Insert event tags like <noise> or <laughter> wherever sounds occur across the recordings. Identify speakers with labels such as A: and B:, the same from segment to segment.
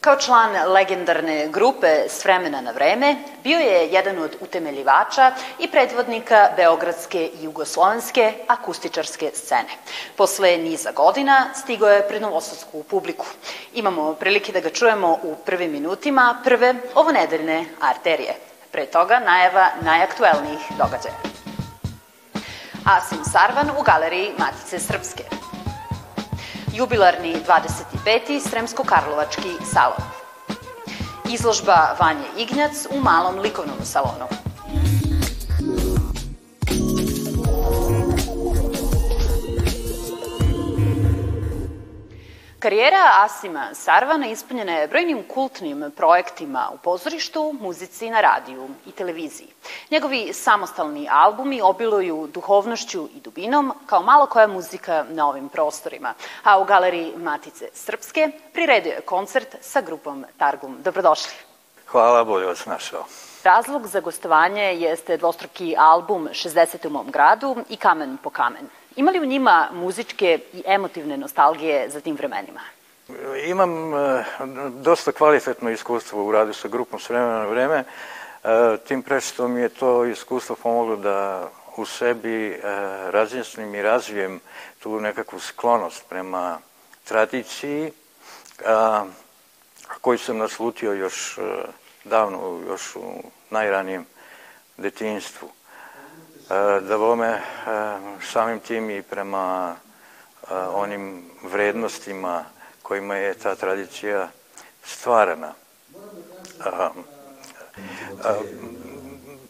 A: Kao član legendarne grupe S vremena na vreme, bio je jedan od utemeljivača i predvodnika beogradske i jugoslovenske akustičarske scene. Posle niza godina stigo je pred novosadsku publiku. Imamo prilike da ga čujemo u prvim minutima prve ovonedeljne arterije. Pre toga najava najaktuelnijih događaja. Asim Sarvan u galeriji Matice Srpske jubilarni 25. Sremsko-Karlovački salon. Izložba Vanje Ignjac u malom likovnom salonu. Karijera Asima Sarvana ispunjena je brojnim kultnim projektima u pozorištu, muzici na radiju i televiziji. Njegovi samostalni albumi obiluju duhovnošću i dubinom, kao malo koja muzika na ovim prostorima. A u galeriji Matice Srpske priredio je koncert sa grupom Targum. Dobrodošli.
B: Hvala, bolje vas našao.
A: Razlog za gostovanje jeste dvostruki album 60. u mom gradu i Kamen po kamen. Ima li u njima muzičke i emotivne nostalgije za tim vremenima?
B: Imam e, dosta kvalitetno iskustvo u radu sa grupom s vremena na vreme, e, tim pre što mi je to iskustvo pomoglo da u sebi e, razjasnim i razvijem tu nekakvu sklonost prema tradiciji, koju sam naslutio još davno, još u najranijem detinjstvu. E, da vome e, samim tim i prema e, onim vrednostima kojima je ta tradicija stvarana.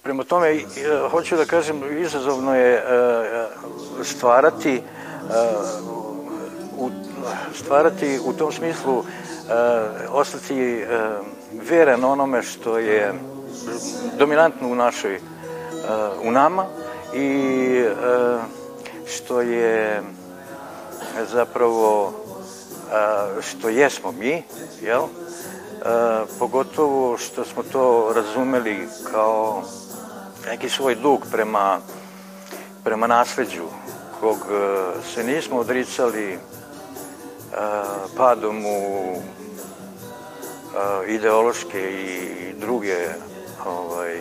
B: Prema tome, hoću da kažem, izazovno je stvarati u, stvarati u tom smislu ostati veran onome što je dominantno u našoj u nama i e, što je zapravo e, što jesmo mi, jel? Pogotovo što smo to razumeli kao neki svoj dug prema, prema nasleđu kog se nismo odricali padom u ideološke i druge ovaj,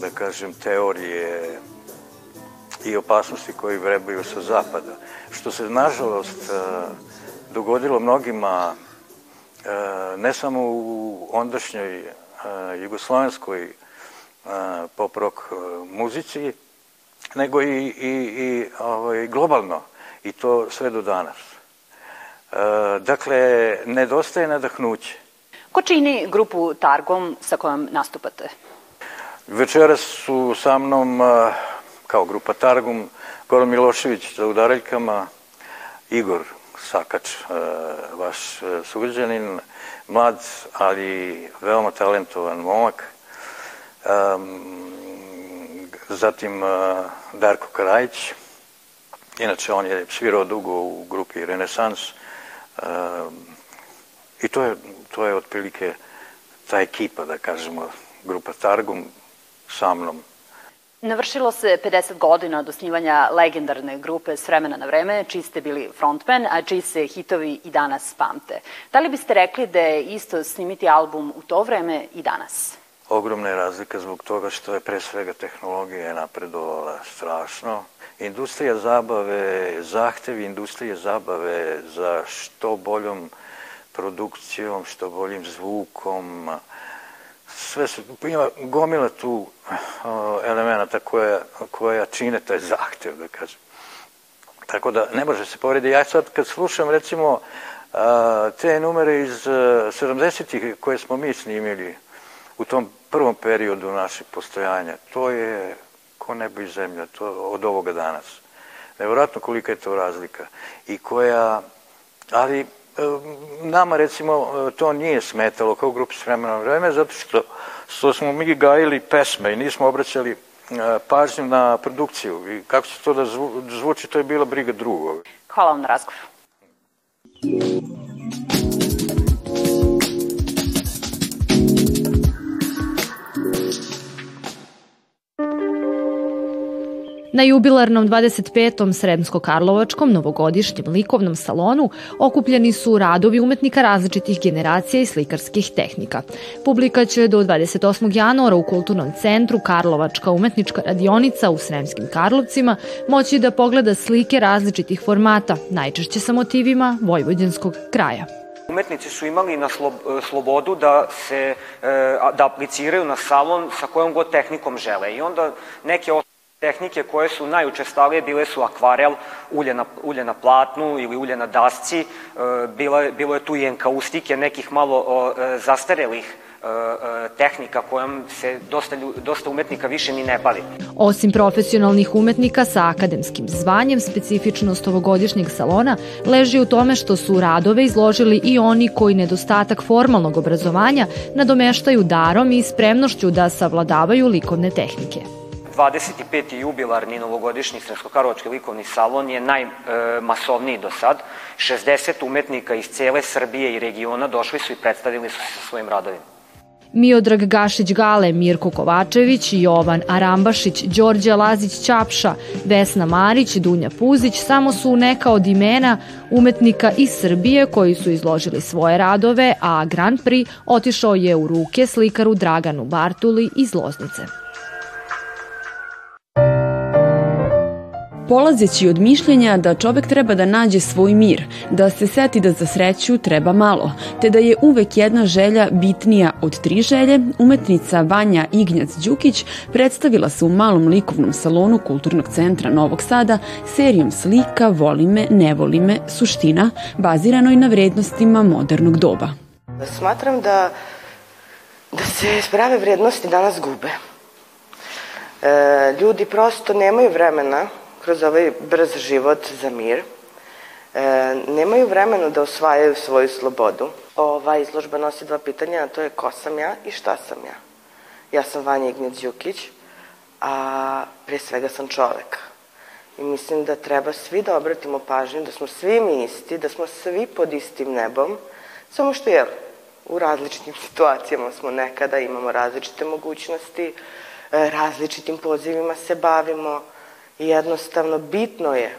B: da kažem, teorije i opasnosti koji vrebaju sa zapada. Što se, nažalost, dogodilo mnogima, ne samo u ondašnjoj jugoslovenskoj pop rock muzici, nego i, i, i ovaj, globalno, i to sve do danas. Dakle, nedostaje nadahnuće.
A: Ko čini grupu Targom sa kojom nastupate?
B: Večeras su sa mnom kao grupa Targum Goran Milošević za udaraljkama, Igor Sakač, vaš sugrađanin, mlad, ali veoma talentovan momak. Zatim Darko Karajić, inače on je svirao dugo u grupi Renesans i to je, to je otprilike ta ekipa, da kažemo, grupa Targum, sa mnom.
A: Navršilo se 50 godina od osnivanja legendarne grupe S vremena na vreme, čiji ste bili frontman, a čiji se hitovi i danas pamte. Da li biste rekli da je isto snimiti album u to vreme i danas?
B: Ogromna je razlika zbog toga što je pre svega tehnologija napredovala strašno. Industrija zabave, zahtevi industrije zabave za što boljom produkcijom, što boljim zvukom, sve se, ima gomila tu elemenata koja, koja čine taj zahtev, da kažem. Tako da ne može se porediti. Ja sad kad slušam recimo te numere iz 70-ih koje smo mi snimili u tom prvom periodu našeg postojanja, to je ko nebo i zemlja, to od ovoga danas. Nevjerojatno kolika je to razlika i koja, ali nama recimo to nije smetalo kao grupi s vremena na vreme zato što, što smo mi gajili pesme i nismo obraćali pažnju na produkciju i kako se to da zvuči, to je bila briga drugog.
A: Hvala vam na razgovoru.
C: Na jubilarnom 25. Sremsko-Karlovačkom novogodišnjem likovnom salonu okupljeni su radovi umetnika različitih generacija i slikarskih tehnika. Publika će do 28. januara u Kulturnom centru Karlovačka umetnička radionica u Sremskim Karlovcima moći da pogleda slike različitih formata, najčešće sa motivima vojvođanskog kraja.
D: Umetnici su imali na slobodu da se da apliciraju na salon sa kojom god tehnikom žele i onda neke Tehnike koje su najučestalije bile su akvarel, ulje na, ulje na platnu ili ulje na dasci, e, bilo, je, bilo je tu i enkaustike, nekih malo e, zastarelih e, tehnika kojom se dosta, dosta umetnika više ni ne bavi.
C: Osim profesionalnih umetnika sa akademskim zvanjem, specifičnost ovogodišnjeg salona leži u tome što su radove izložili i oni koji nedostatak formalnog obrazovanja nadomeštaju darom i spremnošću da savladavaju likovne tehnike.
D: 25. jubilarni novogodišnji Sremsko-Karlovački likovni salon je najmasovniji do sad. 60 umetnika iz cele Srbije i regiona došli su i predstavili su se sa svojim radovima.
C: Miodrag Gašić-Gale, Mirko Kovačević, Jovan Arambašić, Đorđe Lazić-Ćapša, Vesna Marić, Dunja Puzić samo su neka od imena umetnika iz Srbije koji su izložili svoje radove, a Grand Prix otišao je u ruke slikaru Draganu Bartuli iz Loznice.
E: Polazeći od mišljenja da čovek treba da nađe svoj mir, da se seti da za sreću treba malo, te da je uvek jedna želja bitnija od tri želje, umetnica Vanja Ignjac Đukić predstavila se u malom likovnom salonu Kulturnog centra Novog Sada serijom slika Voli me, ne voli me, suština, baziranoj na vrednostima modernog doba.
F: Smatram da, da se prave vrednosti danas gube. E, ljudi prosto nemaju vremena kroz ovaj brz život za mir. E, nemaju vremena da osvajaju svoju slobodu. Ova izložba nosi dva pitanja, a to je ko sam ja i šta sam ja. Ja sam Vanja Ignjec Đukić, a pre svega sam čovek. I mislim da treba svi da obratimo pažnju, da smo svi mi isti, da smo svi pod istim nebom, samo što je u različitim <laughs> situacijama smo nekada, imamo različite mogućnosti, e, različitim pozivima se bavimo, I jednostavno bitno je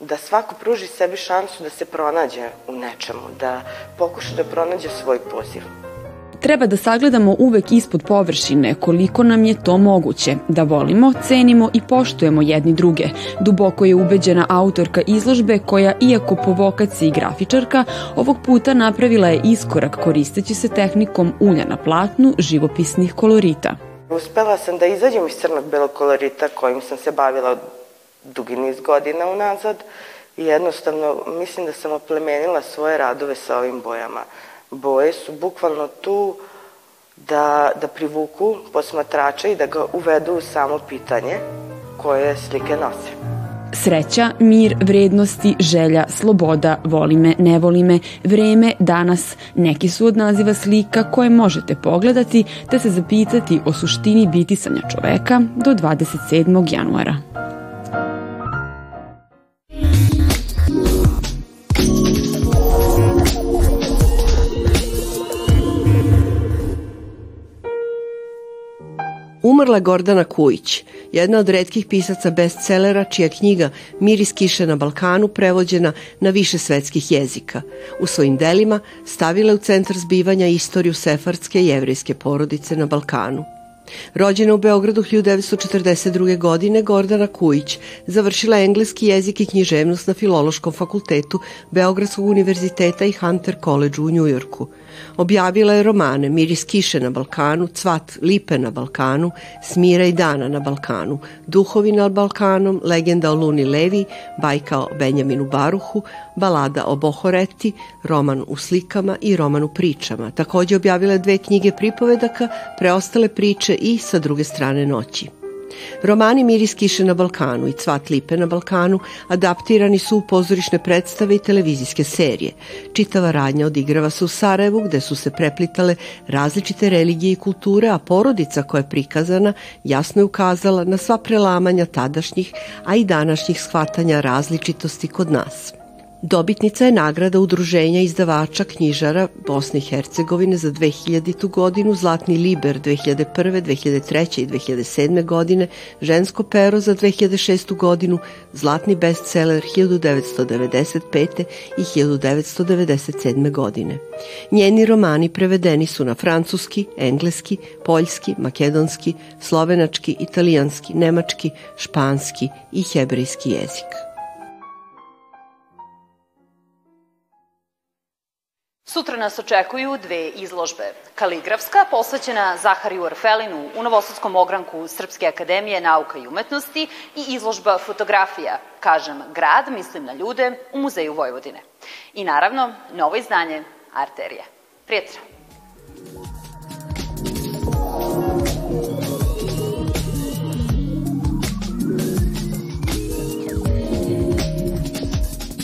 F: da svako pruži sebi šansu da se pronađe u nečemu, da pokuša da pronađe svoj poziv.
E: Treba da sagledamo uvek ispod površine koliko nam je to moguće, da volimo, cenimo i poštujemo jedni druge. Duboko je ubeđena autorka izložbe koja, iako po vokaciji grafičarka, ovog puta napravila je iskorak koristeći se tehnikom ulja na platnu živopisnih kolorita.
F: Uspela sam da izađem iz crnog belog kolorita kojim sam se bavila dugi niz godina unazad i jednostavno mislim da sam oplemenila svoje radove sa ovim bojama. Boje su bukvalno tu da, da privuku posmatrača i da ga uvedu u samo pitanje koje slike nose.
E: Sreća, mir, vrednosti, želja, sloboda, voli me, ne voli me, vreme, danas, neki su od naziva slika koje možete pogledati te se zapitati o suštini bitisanja čoveka do 27. januara.
G: Umrla Gordana Kujić, jedna od redkih pisaca bestselera čija knjiga Miris kiše na Balkanu prevođena na više svetskih jezika. U svojim delima stavila u centar zbivanja istoriju sefardske jevrejske porodice na Balkanu. Rođena u Beogradu 1942. godine, Gordana Kujić završila engleski jezik i književnost na Filološkom fakultetu Beogradskog univerziteta i Hunter College u Njujorku – Objavila je romane Miris kiše na Balkanu, Cvat lipe na Balkanu, Smira i dana na Balkanu, Duhovi na Balkanom, Legenda o Luni Levi, Bajka o Benjaminu Baruhu, Balada o Bohoreti, roman u slikama i roman u pričama. Takođe objavila dve knjige pripovedaka, preostale priče i sa druge strane noći. Romani Miris kiše na Balkanu i Cvat lipe na Balkanu adaptirani su u pozorišne predstave i televizijske serije. Čitava radnja odigrava se u Sarajevu gde su se preplitale različite religije i kulture, a porodica koja je prikazana jasno je ukazala na sva prelamanja tadašnjih, a i današnjih shvatanja različitosti kod nas. Dobitnica je nagrada Udruženja izdavača knjižara Bosne i Hercegovine za 2000. godinu, Zlatni liber 2001. 2003. i 2007. godine, Žensko pero za 2006. godinu, Zlatni bestseller 1995. i 1997. godine. Njeni romani prevedeni su na francuski, engleski, poljski, makedonski, slovenački, italijanski, nemački, španski i hebrejski jezik.
A: Sutra nas očekuju dve izložbe. Kaligrafska, posvećena Zahariju Orfelinu u Novosadskom ogranku Srpske akademije nauka i umetnosti i izložba fotografija, kažem grad, mislim na ljude, u Muzeju Vojvodine. I naravno, novo izdanje Arterija. Prijetra!